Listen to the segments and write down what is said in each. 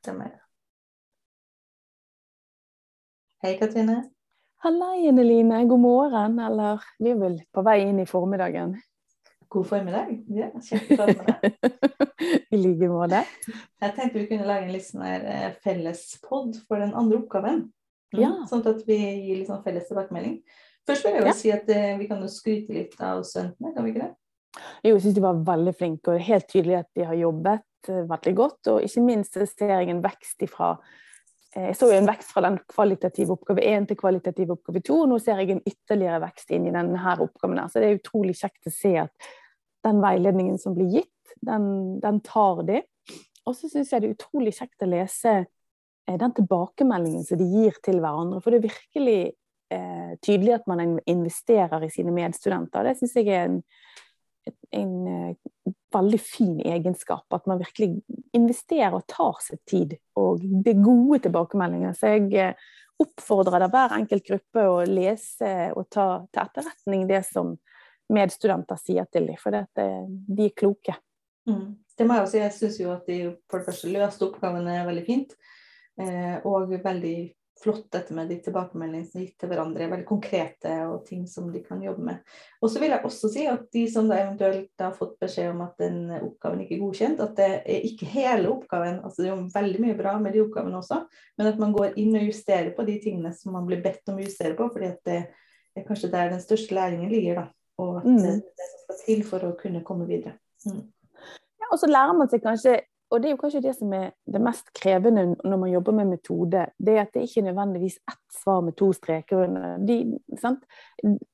Stemmer. Hei, Katrine. Halla, Line. God morgen. Eller vi er vel på vei inn i formiddagen. God formiddag. Ja, deg. I like måte. Jeg tenkte vi kunne lage en litt sånn her eh, fellespod for den andre oppgaven. Mm, Ja. Sånn at vi gir litt sånn felles tilbakemelding. Først vil jeg jo Ja. si at eh, vi kan jo skryte litt av studentene, kan vi ikke det? Jo, Jeg syns de var veldig flinke, og helt tydelig at de har jobbet veldig godt. Og ikke minst ser jeg en vekst ifra eh, Jeg så jo en vekst fra den kvalitative oppgave 1 til kvalitativ oppgave 2, og nå ser jeg en ytterligere vekst inn i denne oppgaven. her. Så det er utrolig kjekt å se at den veiledningen som blir gitt, den, den tar de. Og så syns jeg det er utrolig kjekt å lese eh, den tilbakemeldingen som de gir til hverandre. For det er virkelig eh, tydelig at man investerer i sine medstudenter. Det syns jeg er en, en eh, veldig fin egenskap. At man virkelig investerer og tar seg tid. Og er gode tilbakemeldinger. Så jeg eh, oppfordrer da hver enkelt gruppe å lese og ta til etterretning det som medstudenter sier til dem, for dette, de er kloke. Mm. Det må jeg også si. Jeg syns jo at de for det første løste oppgavene veldig fint. Eh, og veldig flott dette med de tilbakemeldingene som er gitt til hverandre. Veldig konkrete og ting som de kan jobbe med. Og så vil jeg også si at de som da eventuelt har fått beskjed om at den oppgaven ikke er godkjent, at det er ikke hele oppgaven. altså Det er jo veldig mye bra med de oppgavene også, men at man går inn og justerer på de tingene som man blir bedt om å justere på. fordi at det er kanskje der den største læringen ligger. da, Og at Mm. det det som skal til for å kunne komme videre. Mm. Ja, og så lærer man seg kanskje og det er jo kanskje det som er det mest krevende når man jobber med metode, det er at det ikke er nødvendigvis ett svar med to streker under. De?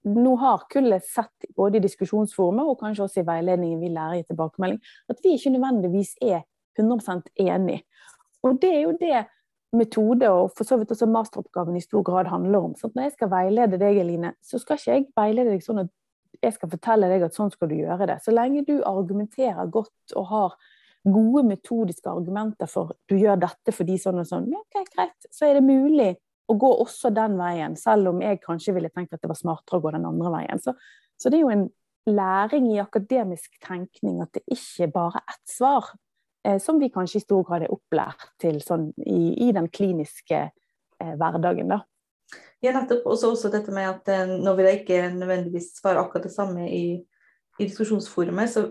Nå har kullet sett både i diskusjonsformer og kanskje også i veiledningen vi lærer i tilbakemelding, at vi ikke nødvendigvis er 100% enig. Og det er jo det metode og for så vidt også masteroppgaven i stor grad handler om. Så når jeg skal veilede deg, Eline, så skal ikke jeg veilede deg sånn at jeg skal fortelle deg at sånn skal du gjøre det. Så lenge du argumenterer godt og har gode metodiske argumenter for du gjør dette fordi sånn og sånn, ok, greit, så er det mulig å gå også den veien, selv om jeg kanskje ville tenkt at det var smartere å gå den andre veien. Så, så det er jo en læring i akademisk tenkning at det ikke bare er ett svar, eh, som vi kanskje i stor grad er opplært til sånn i, i den kliniske eh, hverdagen, da. Ja, nettopp. Og så også dette med at eh, nå vil jeg ikke nødvendigvis svare akkurat det samme i, i diskusjonsforumet, så,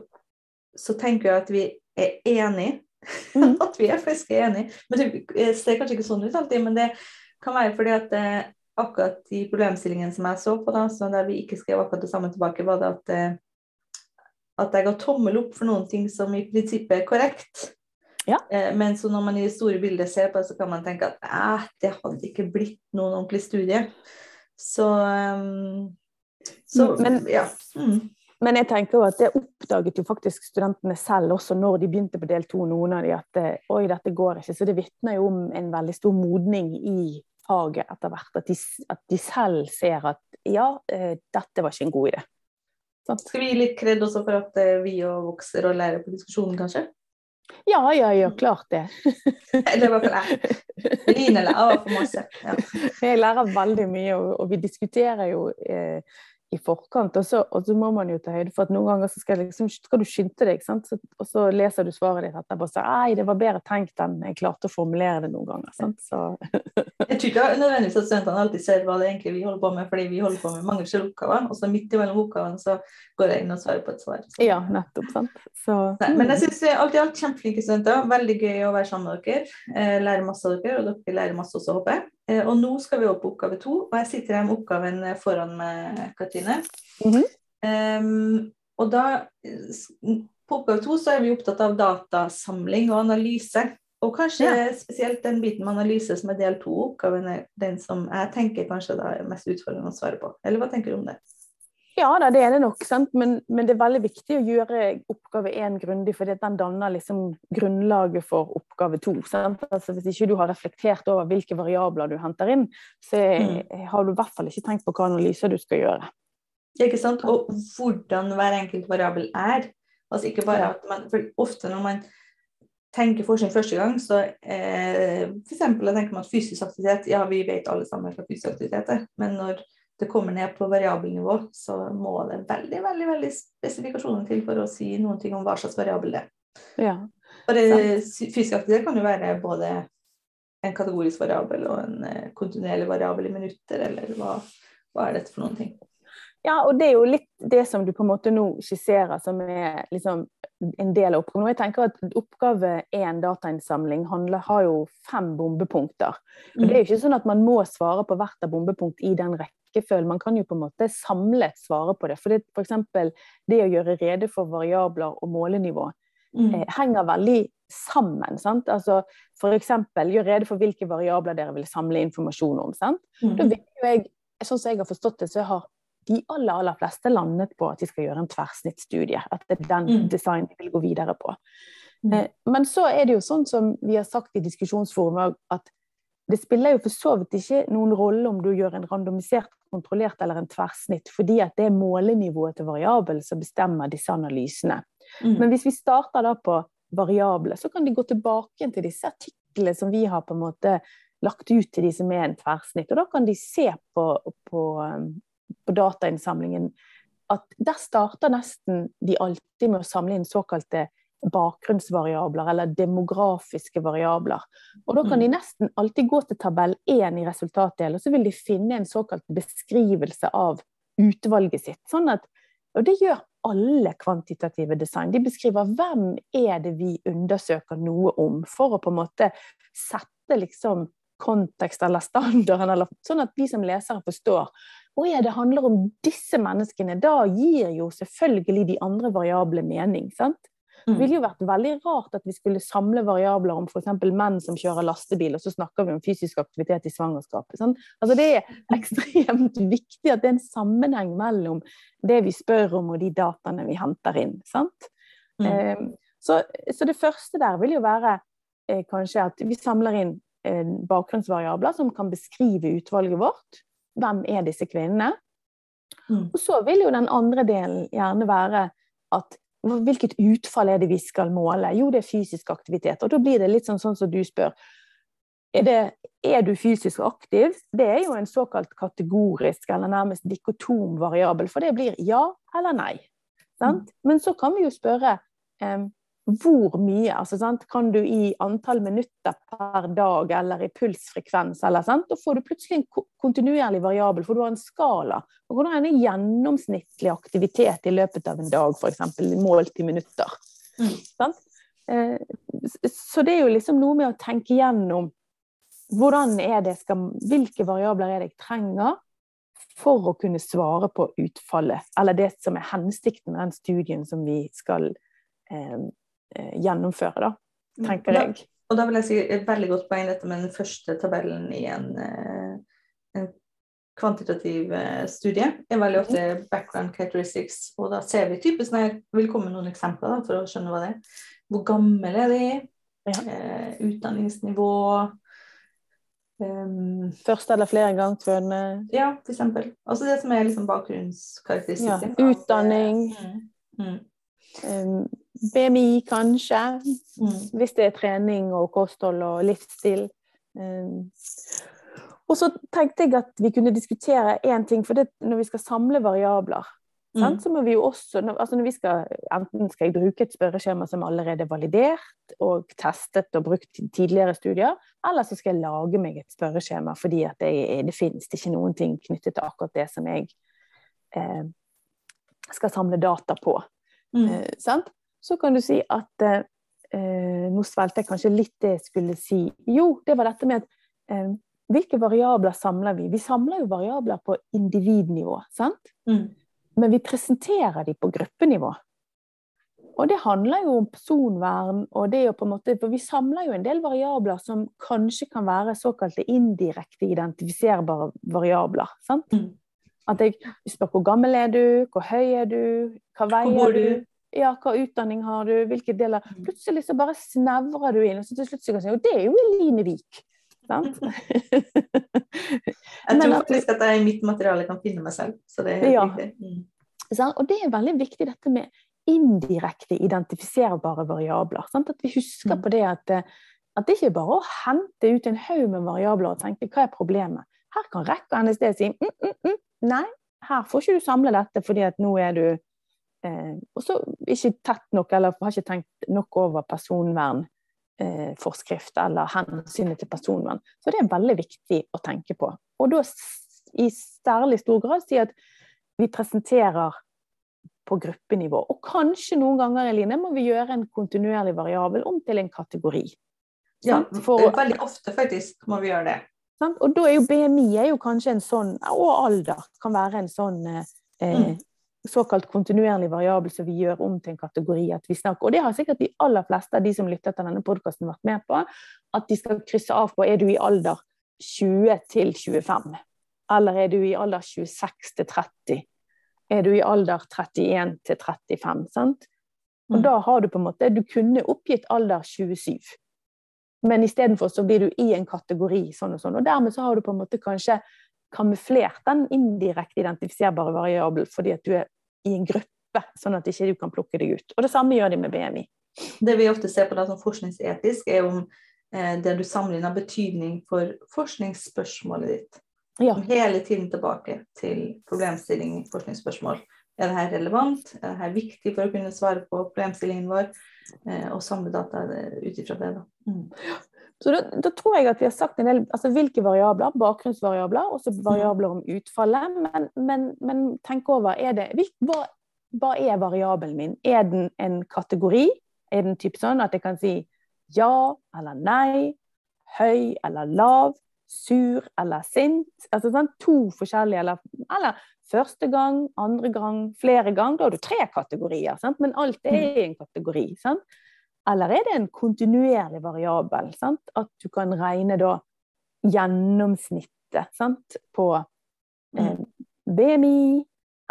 så tenker jeg at vi er enige. Mm. at vi er faktisk enige. Men det ser kanskje ikke sånn ut alltid, men det kan være fordi at eh, akkurat de problemstillingene som jeg så på, da, så der vi ikke skrev akkurat det samme tilbake, var det at, eh, at jeg ga tommel opp for noen ting som i prinsippet er korrekt. Ja. Eh, men så når man i det store bildet ser på det, så kan man tenke at eh, det hadde ikke blitt noen ordentlig studie. Så, um, så Men- ja. Mm. Men jeg tenker jo at det oppdaget jo faktisk studentene selv også når de begynte på del to, noen av de, at eh, oi, dette går ikke. Så det vitner jo om en veldig stor modning i faget etter hvert. At de, at de selv ser at ja, eh, dette var ikke en god idé. Sånn. Skal vi gi litt kred også for at eh, vi òg vokser og lærer på diskusjonen, kanskje? Ja, ja, ja, klart det. Eller i hvert fall jeg. Line lærer for masse. Ja. Jeg lærer veldig mye, og, og vi diskuterer jo eh, i forkant. Og så, og så må man jo ta høyde for at noen ganger så skal, liksom, skal du skynde deg, sant? Så, og så leser du svaret ditt etterpå og sier nei, det var bedre tenkt enn jeg klarte å formulere det noen ganger. Sant? Så, Jeg tror ikke nødvendigvis at studentene alltid ser hva det egentlig vi holder på med, fordi vi holder på med mange oppgaver. Og så midt imellom oppgavene så går jeg inn og svarer på et svar. Ja, nettopp. Sant? Så, Nei, men jeg syns alt i alt kjempeflinke studenter. Veldig gøy å være sammen med dere. lærer lære masse av dere, og dere lærer masse også, håper jeg. Eh, og nå skal vi opp på oppgave to, og jeg sitter her med oppgaven eh, foran meg, Katrine. Mm -hmm. um, og da, på oppgave to så er vi opptatt av datasamling og analyse. Og kanskje Ja. spesielt den biten med analyse som er del to-oppgaven, er den som jeg tenker kanskje er mest utfordrende å svare på. Eller hva tenker du om det? Ja da, det er det nok, sant? Men, men det er veldig viktig å gjøre oppgave én grundig, for den danner liksom grunnlaget for oppgave to. Altså, hvis ikke du har reflektert over hvilke variabler du henter inn, så har du i hvert fall ikke tenkt på hva analyser du skal gjøre. Ikke sant? Og hvordan hver enkelt variabel er. Altså ikke bare at man, for Ofte når man tenker forskning første gang, så eh, for eksempel, tenker man at fysisk aktivitet Ja, vi vet alle sammen hva fysisk aktivitet er, men når det kommer ned på variabelnivå, så må det veldig veldig, veldig spesifikasjoner til for å si noen ting om hva slags variabel det er. Ja. For det, fysisk aktivitet kan jo være både en kategorisk variabel og en eh, kontinuerlig variabel i minutter, eller hva, hva er dette for noen ting? Ja, og det er jo litt det som du på en måte nå skisserer som er liksom en del av oppgaven. Jeg tenker at Oppgave én datainnsamling handler, har jo fem bombepunkter. Og Det er jo ikke sånn at man må svare på hvert av bombepunkt i den rekkefølgen. Man kan jo på en måte samlet svare på det. For f.eks. det å gjøre rede for variabler og målenivå mm. eh, henger veldig sammen. sant? Altså F.eks. gjøre rede for hvilke variabler dere vil samle informasjon om. sant? Mm. Da vil jo jeg, sånn som jeg har forstått det, så har de aller, aller fleste landet på at de skal gjøre en tverrsnittstudie. At det er den mm. designen de vil gå videre på. Mm. Eh, men så er det jo sånn som vi har sagt i diskusjonsforumet, at det spiller jo for så vidt ikke noen rolle om du gjør en randomisert, kontrollert eller en tverrsnitt, fordi at det er målenivået til variabel som bestemmer disse analysene. Mm. Men hvis vi starter da på variable, så kan de gå tilbake til disse artiklene som vi har på en måte lagt ut til de som er en tverrsnitt. Og da kan de se på, på, på datainnsamlingen at der starter nesten de alltid med å samle inn såkalte bakgrunnsvariabler eller demografiske variabler. Og da kan de mm. nesten alltid gå til tabell 1 i resultatdelen, og så vil de finne en såkalt beskrivelse av utvalget sitt. Sånn at, og det gjør alle kvantitative design. De beskriver hvem er det vi undersøker noe om, for å på en måte sette liksom kontekst eller standarden, eller sånn at vi som lesere forstår. Å ja, det handler om disse menneskene. Da gir jo selvfølgelig de andre variable mening. sant? Det mm. ville jo vært veldig rart at vi skulle samle variabler om f.eks. menn som kjører lastebil, og så snakker vi om fysisk aktivitet i svangerskapet. Sånn? Altså det er ekstremt viktig at det er en sammenheng mellom det vi spør om og de dataene vi henter inn. Sant? Mm. Eh, så, så, det første der vil jo være eh, kanskje at vi samler inn eh, bakgrunnsvariabler som kan beskrive utvalget vårt. Hvem er disse kvinnene? Mm. Og så vil jo den andre delen gjerne være at Hvilket utfall er det vi skal måle? Jo, det er fysisk aktivitet. Og da blir det litt sånn, sånn som du spør. Er, det, er, du fysisk aktiv? Det er jo en såkalt kategorisk eller nærmest dikotom variabel, for det blir ja eller nei. Sant? Mm. Men så kan vi jo spørre um, hvor mye. Altså, kan du i antall minutter per dag eller i pulsfrekvens, eller, sant? da får du plutselig en kontinuerlig variabel, for du har en skala. Og hvordan er en gjennomsnittlig aktivitet i løpet av en dag, f.eks. målt i minutter. Mm. Eh, så det er jo liksom noe med å tenke gjennom hvordan er det skal, hvilke variabler er det jeg trenger for å kunne svare på utfallet, eller det som er hensikten med den studien som vi skal Eh, gjennomføre, da, mm. tenker jeg. Og da vil jeg si et veldig godt poeng dette med den første tabellen i en, eh, en kvantitativ studie, studie. er veldig ofte mm. background characteristics, og da ser vi typisk når jeg vil komme med noen eksempler da, for å skjønne hva det er. Hvor gammel er de? Ja. Eh, utdanningsnivå. Um, Første eller flere gangsfødende? Ja, f.eks. Altså det som er liksom bakgrunnskarakteristikken. Ja, utdanning. Mm. Mm. Um, BMI, kanskje. Mm. Hvis det er trening og kosthold og livsstil. Um, og så tenkte jeg at vi kunne diskutere én ting, for det, når vi skal samle variabler, mm. så må vi jo også altså når vi skal, Enten skal jeg bruke et spørreskjema som allerede er validert og testet og brukt i tidligere studier, eller så skal jeg lage meg et spørreskjema fordi at det, det finnes ikke noen ting knyttet til akkurat det som jeg eh, skal samle data på. Mm. Eh, så kan du si at eh, Nå svelget jeg kanskje litt det jeg skulle si. Jo, det var dette med at eh, hvilke variabler samler vi? Vi samler jo variabler på individnivå, sant? Mm. Men vi presenterer de på gruppenivå. Og det handler jo om personvern, og det å på en måte, for vi samler jo en del variabler som kanskje kan være såkalte indirekte identifiserbare variabler. sant? Mm. At jeg spør hvor gammel er du, hvor høy er du, hva veier du? Ja, hva utdanning har du, hvilke deler mm. Plutselig så bare snevrer du inn, og så til slutt så kan du si jo, det er jo Eline Vik. Sant? jeg tror faktisk at jeg i mitt materiale kan finne meg selv, så det er helt ja. riktig. Mm. Og det er veldig viktig dette med indirekte identifiserbare variabler. Sant? At vi husker mm. på det at, at det ikke er bare å hente ut en haug med variabler og tenke hva er problemet. Her kan rekka NSD si mm, mm, mm, nei, her får ikke du samle dette fordi at nå er du eh, også ikke tett nok, eller har ikke tenkt nok over personvernforskrift eh, eller hensynet til personvern. Så det er veldig viktig å tenke på. Og da i særlig stor grad si at vi presenterer på gruppenivå. Og kanskje noen ganger Eline, må vi gjøre en kontinuerlig variabel om til en kategori. Ja, For, veldig ofte faktisk må vi gjøre det. Sant? Og da er jo BMI er jo kanskje en sånn, og alder kan være en sånn eh, mm. såkalt kontinuerlig variabel som vi gjør om til en kategori. at vi snakker, Og det har sikkert de aller fleste av de som lytter til denne podkasten vært med på. At de skal krysse av på er du i alder 20 til 25. Eller er du i alder 26 til 30? Er du i alder 31 til 35? sant? Og mm. da har du på en måte Du kunne oppgitt alder 27. Men istedenfor så blir du i en kategori sånn og sånn. Og dermed så har du på en måte kanskje kamuflert den indirekte identifiserbare variabel fordi at du er i en gruppe, sånn at ikke du kan plukke deg ut. Og det samme gjør de med BMI. Det vi ofte ser på da som forskningsetisk, er om eh, det du sammenligner betydning for forskningsspørsmålet ditt. Ja. Hele tiden tilbake til problemstilling, forskningsspørsmål. Er dette relevant? Er dette viktig for å kunne svare på problemstillingen vår? Eh, og samle data ut ifra det. Da. Mm. Så da, da, tror jeg at vi har sagt en del altså hvilke variabler, bakgrunnsvariabler, også mm. variabler om utfallet. Men, men, men tenk over er det, hva, hva, er variabelen min? Er den en kategori? Er den typ sånn at jeg kan si ja eller nei, høy eller lav? sur eller sint. Altså sånn, to forskjellige, eller, eller, første gang, andre gang, flere gang. Da har du tre kategorier, sant? men alt er i en kategori. Sant? Eller er det en kontinuerlig variabel? Sant? At du kan regne da gjennomsnittet sant? på eh, BMI,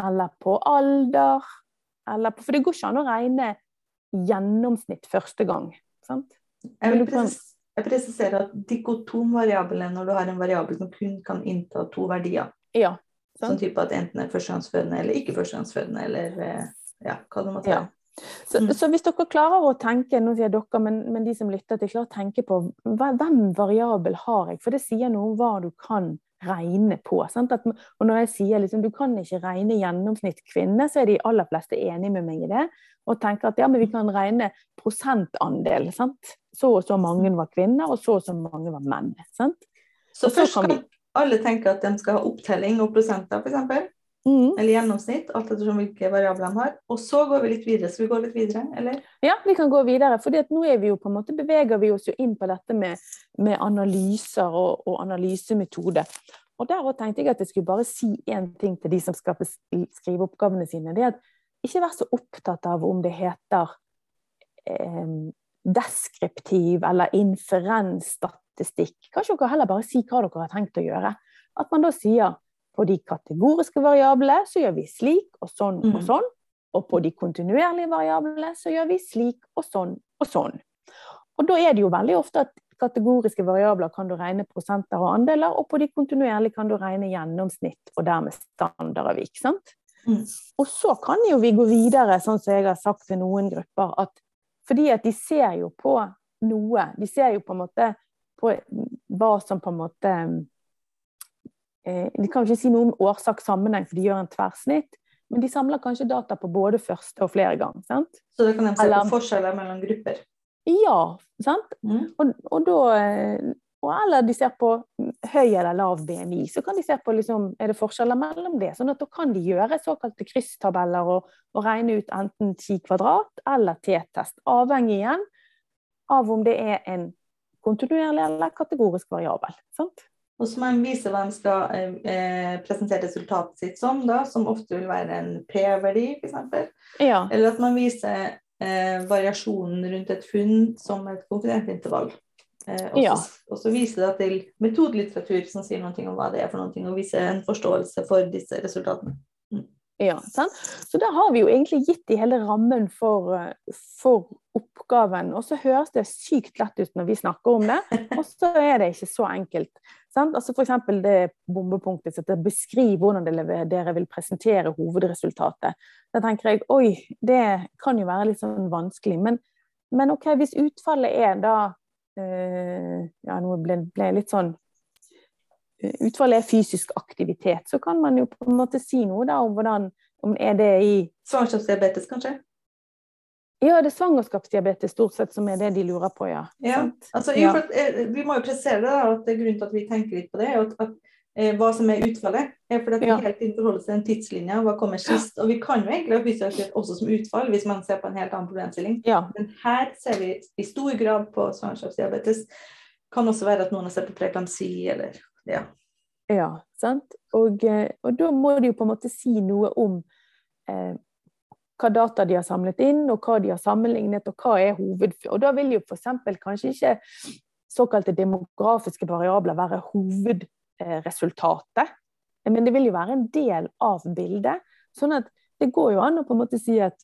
eller på alder, eller på, For det går ikke an å regne gjennomsnitt første gang. Sant? Jeg vil, jeg presiserer at dikotomvariabel er når du har en variabel som kun kan innta to verdier. Ja, sånn type at enten er førstegangsfødende eller ikke førstegangsfødende, eller eh, ja, hva det måtte være. Ja. Så, mm. så, hvis dere klarer å tenke nå sier dere, men, men de som lytter til, klarer å tenke på hvem variabel har jeg? For det sier noe om hva du kan regne på. At, og når jeg sier liksom, du kan ikke regne gjennomsnitt kvinne, så er de aller fleste enig med meg i det. Og tenker at ja, men vi kan regne prosentandel. Sant? så og så mange var kvinner, og så og så mange var menn. Sant? Så, så først kan alle tenker at de skal ha opptelling og prosenter, f.eks. Mm. Eller gjennomsnitt, alt ettersom hvilke variabler de har. Og så går vi litt videre. Så vi går litt videre, eller? Ja, vi kan gå videre. For nå vi jo måte, beveger vi oss jo inn på dette med, med analyser og, og analysemetode. Og der tenkte jeg at jeg skulle bare si én ting til de som skal skrive oppgavene sine. Det er at ikke vær så opptatt av om det heter eh, deskriptiv eller inferensstatistikk. Kanskje dere heller bare si hva dere har tenkt å gjøre. At man da sier på de kategoriske variablene så gjør vi slik og sånn og mm. sånn. Og på de kontinuerlige variablene så gjør vi slik og sånn og sånn. Og da er det jo veldig ofte at kategoriske variabler kan du regne prosenter og andeler, og på de kontinuerlige kan du regne gjennomsnitt og dermed standardavvik. sant? Mm. Og så kan jo vi gå videre, sånn som jeg har sagt til noen grupper, at fordi at de ser jo på noe. De ser jo på en måte hva som på en måte eh, De kan ikke si noe om årsak-sammenheng, for de gjør en tverrsnitt. Men de samler kanskje data på både første og flere ganger. Sant? Så da kan de se Eller, på forskjeller mellom grupper? Ja. sant? Mm. Og, og, da eh, eller de ser på høy eller lav BMI, så kan de se på liksom, er det forskjeller mellom det. sånn at Da kan de gjøre såkalte krysstabeller og, og regne ut enten chi kvadrat eller T-test, avhengig igjen av om det er en kontinuerlig eller kategorisk variabel. sant? Og så må man vise hva en skal eh, presentere resultatet sitt som, da, som ofte vil være en P-verdi, f.eks. Ja. Eller at man viser eh, variasjonen rundt et funn som et konfidentintervall. Eh, og, ja. og så vise det til metodelitteratur som sier noe om hva det er for noe, og vise en forståelse for disse resultatene. Ja, sant? Så da har vi jo egentlig gitt de hele rammen for, eh, for oppgaven. Og så høres det sykt lett ut når vi snakker om det, og så er det ikke så enkelt. Sant? Altså F.eks. det bombepunktet som beskriver hvordan dere vil presentere hovedresultatet. Da tenker jeg oi, det kan jo være litt sånn vanskelig. Men, men ok, hvis utfallet er da øh, ja, nå ble, jeg litt sånn Utfallet er fysisk aktivitet. Så kan man jo på en måte si noe da om hvordan Om er det i Svangerskapsdiabetes, kanskje? Ja, det er svangerskapsdiabetes stort sett som er det de lurer på, ja. Ja, altså, Ja. eh, Vi må jo presisere det, at det er grunnen til at vi tenker litt på det, er at, at eh, hva som er utfallet. er fordi at vi Ja. hele tiden forholder til en tidslinja, Hva kommer sist? Og vi kan jo egentlig ha fysisk også som utfall, hvis man ser på en helt annen problemstilling. Men her ser vi i stor grad på svangerskapsdiabetes. Kan også være at noen har sett på preeklamsi eller ja. ja sant? Og, eh, og da må de jo på en måte si noe om eh, hva data de har samlet inn, og hva de har sammenlignet, og hva er hoved... Og da vil jo f.eks. kanskje ikke såkalte demografiske variabler være hovedresultatet, men det vil jo være en del av bildet. Sånn at det går jo an å på en måte si at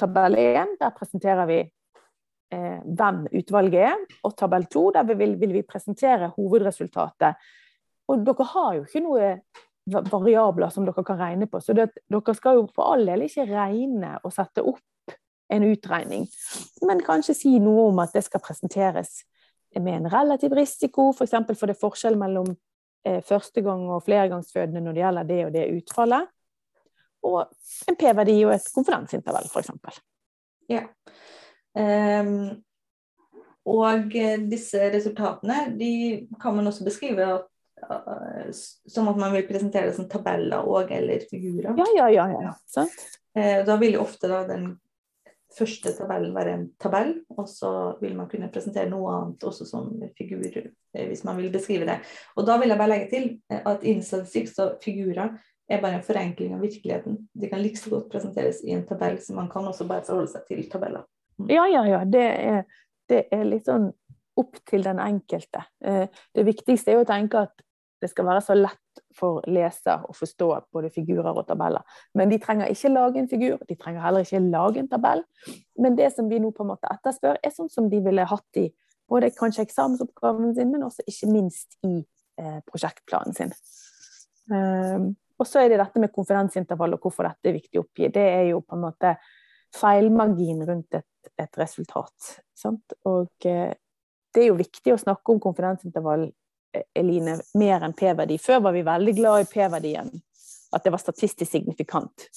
tabell 1, der presenterer vi hvem utvalget er, og tabell 2, der vil, vil vi presentere hovedresultatet. Og dere har jo ikke noe variabler som dere kan regne på, så det, dere skal jo for all del ikke regne og sette opp en utregning, men kanskje si noe om at det skal presenteres med en relativ risiko, f.eks. For, eksempel for det er forskjell mellom eh, førstegang- og flergangsfødende når det gjelder det og det utfallet. Og en P-verdi og et konfidensintervall, f.eks. ja. Ehm, og eh, disse resultatene de kan man også beskrive at, eh, som at man vil presentere det som tabeller og eller figurer. Ja, ja, ja. ja. Sant? Eh, Da vil jo ofte da den første tabellen være en tabell, og så vil man kunne presentere noe annet også som figur, eh, hvis man vil beskrive det. Og da vil jeg bare legge til at innen statistikk så figurer er bare en forenkling av virkeligheten. De kan like så godt presenteres i en tabell, så man kan også bare forholde seg til tabeller. Ja, ja, ja. Det er, det er litt sånn opp til den enkelte. Eh, Det viktigste er jo å tenke at det skal være så lett for leser å forstå både figurer og tabeller. Men de trenger ikke lage en figur, de trenger heller ikke lage en tabell. Men det som vi nå på en måte etterspør, er sånn som de ville hatt i både kanskje eksamensoppgaven sin, men også ikke minst i eh, prosjektplanen sin. Um, og så er det dette med konfidensintervall og hvorfor dette er viktig å oppgi. Det er jo på en måte feilmargin rundt et, et resultat. Sant? Og eh, det er jo viktig å snakke om konfidensintervall, eh, Eline, mer enn p-verdi. Før var vi veldig glad i p-verdien. At det var statistisk signifikant.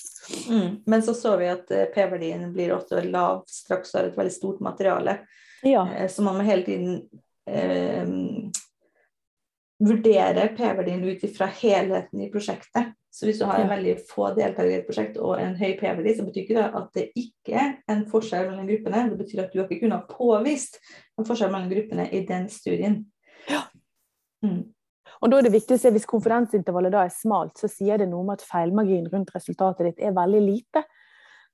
Mm. Men så så vi at eh, p-verdien blir også lav straks har et veldig stort materiale. Ja. Så man må hele tiden eh, vurdere p-verdien ut ifra helheten i prosjektet. Så hvis du har en veldig få deltakere i et prosjekt og en høy p-verdi, så betyr ikke det at det ikke er en forskjell mellom gruppene. Det betyr at du ikke kunnet ha påvist en forskjell mellom gruppene i den studien. Ja. Mm. Og da er det viktig å se Hvis konfidensintervallet da er smalt, så sier det noe om at feilmarginen rundt resultatet ditt er veldig lite.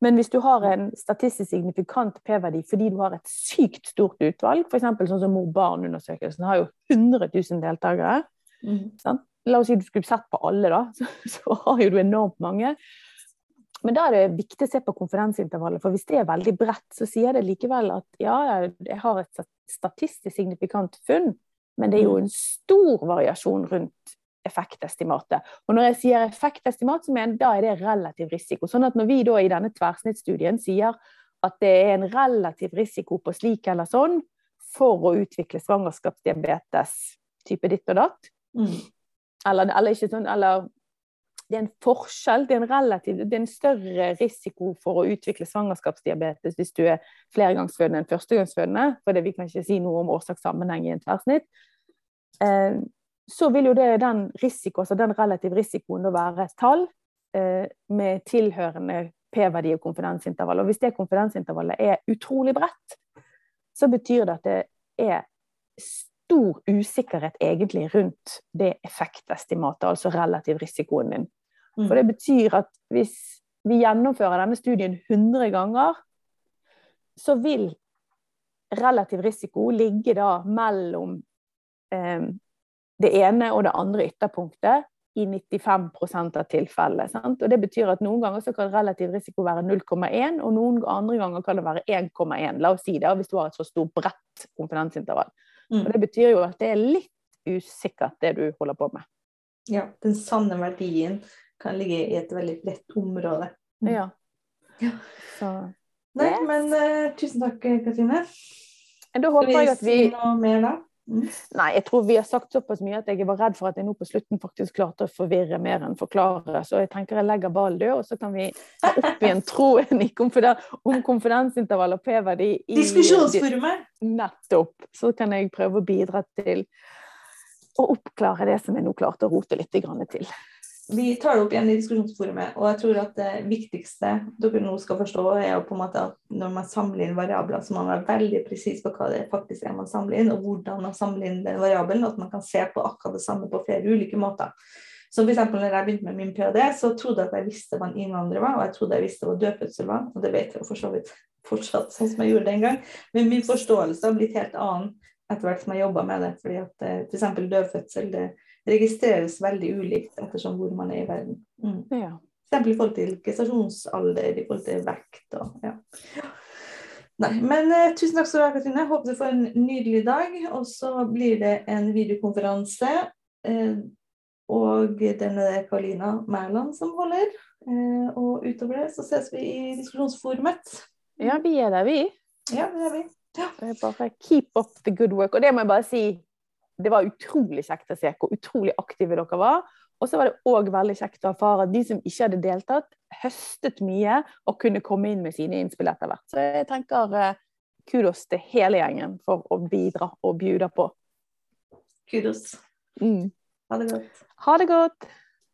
Men hvis du har en statistisk signifikant p-verdi fordi du har et sykt stort utvalg, f.eks. sånn som mor-barn-undersøkelsen har jo 100 000 deltakere. Mm. La oss si du skulle sett på alle, da, så, så har jo du enormt mange. Men da er det viktig å se på konferanseintervallet, for hvis det er veldig bredt, så sier det likevel at ja, jeg har et statistisk signifikant funn, men det er jo en stor variasjon rundt effektestimatet. Og når jeg sier effektestimat, så mener da er det relativ risiko. Sånn at når vi da i denne tverrsnittstudien sier at det er en relativ risiko på slik eller sånn for å utvikle svangerskapsdiabetes type ditt og datt, Mm. Eller, eller ikke sånn, eller det er en forskjell, det er en relativ, det er en større risiko for å utvikle svangerskapsdiabetes hvis du er flergangsfødende enn førstegangsfødende, for vi kan ikke si noe om årsakssammenheng i en tverrsnitt. Eh, så vil jo det, den risiko, altså den relative risikoen da være et tall eh, med tilhørende p-verdi og konfidensintervall. Og hvis det konfidensintervallet er utrolig bredt, så betyr det at det er stor usikkerhet egentlig rundt det effektestimatet, altså relativ risikoen din. Mm. For det betyr at hvis vi gjennomfører denne studien 100 ganger, så vil relativ risiko ligge da mellom eh, det ene og det andre ytterpunktet i 95 av tilfellene. Og det betyr at noen ganger så kan relativ risiko være 0,1, og noen andre ganger kan det være 1,1. La oss si det, hvis du har et så stort bredt konfidensintervall. Mm. Og det betyr jo at det er litt usikkert, det du holder på med. Ja, den sanne verdien kan ligge i et veldig bredt område. Mm. Ja. Ja. Så Nei, men uh, tusen takk, Katrine. da håper vi jeg at vi si noe mer da? Mm. Nei, jeg tror vi har sagt såpass mye at jeg var redd for at jeg nå på slutten faktisk klarte å forvirre mer enn forklare. Så jeg tenker jeg legger ballen død, og så kan vi ta opp igjen troen om konfidensintervall og p-verdi. i- Diskusjonsforumet. Nettopp. Så kan jeg prøve å bidra til å oppklare det som jeg nå klarte å rote litt til. Vi tar det opp igjen i diskusjonsforumet, og jeg tror at det viktigste dere nå skal forstå, er jo på en måte at når man samler inn variabler, så må man være veldig presis på hva det faktisk er man samler inn, og hvordan man samler inn den variabelen, og at man kan se på akkurat det samme på flere ulike måter. Så for eksempel når jeg begynte med min ph.d., så trodde jeg at jeg visste hva en innvandrer var, og jeg trodde jeg visste hva dødfødsel var, og det vet jeg for så vidt fortsatt, sånn som jeg gjorde den gang. Men min forståelse har blitt helt annen etter hvert som jeg jobba med det. fordi at eh, f.eks. dødfødsel det registreres veldig ulikt ettersom hvor man er i verden. Mm. Ja. F.eks. i forhold til gestasjonsalder, i forhold til vekt og ja. Nei, men eh, tusen takk skal du ha, Katrine. Håper du får en nydelig dag. Og så blir det en videokonferanse. Eh, og den er det Karolina Mæland som holder. Eh, og utover det så ses vi i diskusjonsforumet. ja, vi er der, vi. Ja, det er vi. Det er bare keep up the good work. Og det må jeg bare si, det var utrolig kjekt å se hvor utrolig aktive dere var. Og så var det òg veldig kjekt å erfare at de som ikke hadde deltatt, høstet mye og kunne komme inn med sine innspill etter hvert. Så jeg tenker eh, kudos til hele gjengen for å bidra og bjuda på. Kudos. Mm. Ha det godt. Ha det godt!